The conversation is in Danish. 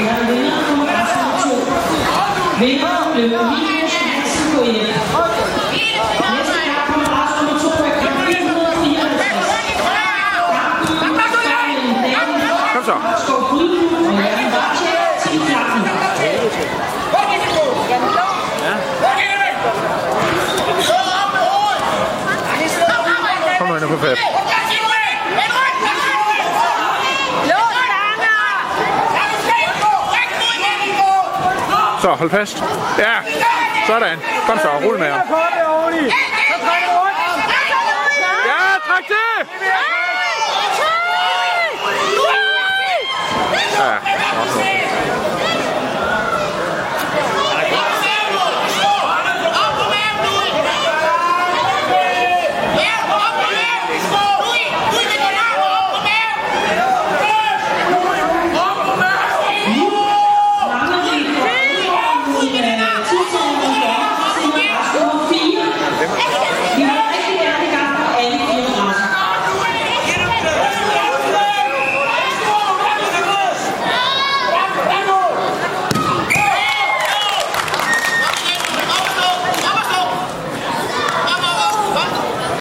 Jeg er vinder nummer to. Vinderen blev Emilius Hansen på. Næste kamp konkurrence nummer to er kamp 454. Kampen står mellem David Kom så. Skov Gryden og Jørgen Bartjek til kampen. Kom nu ind på fem. Så, hold fast. Ja, sådan. Kom så, rul med ham. Ja, træk til!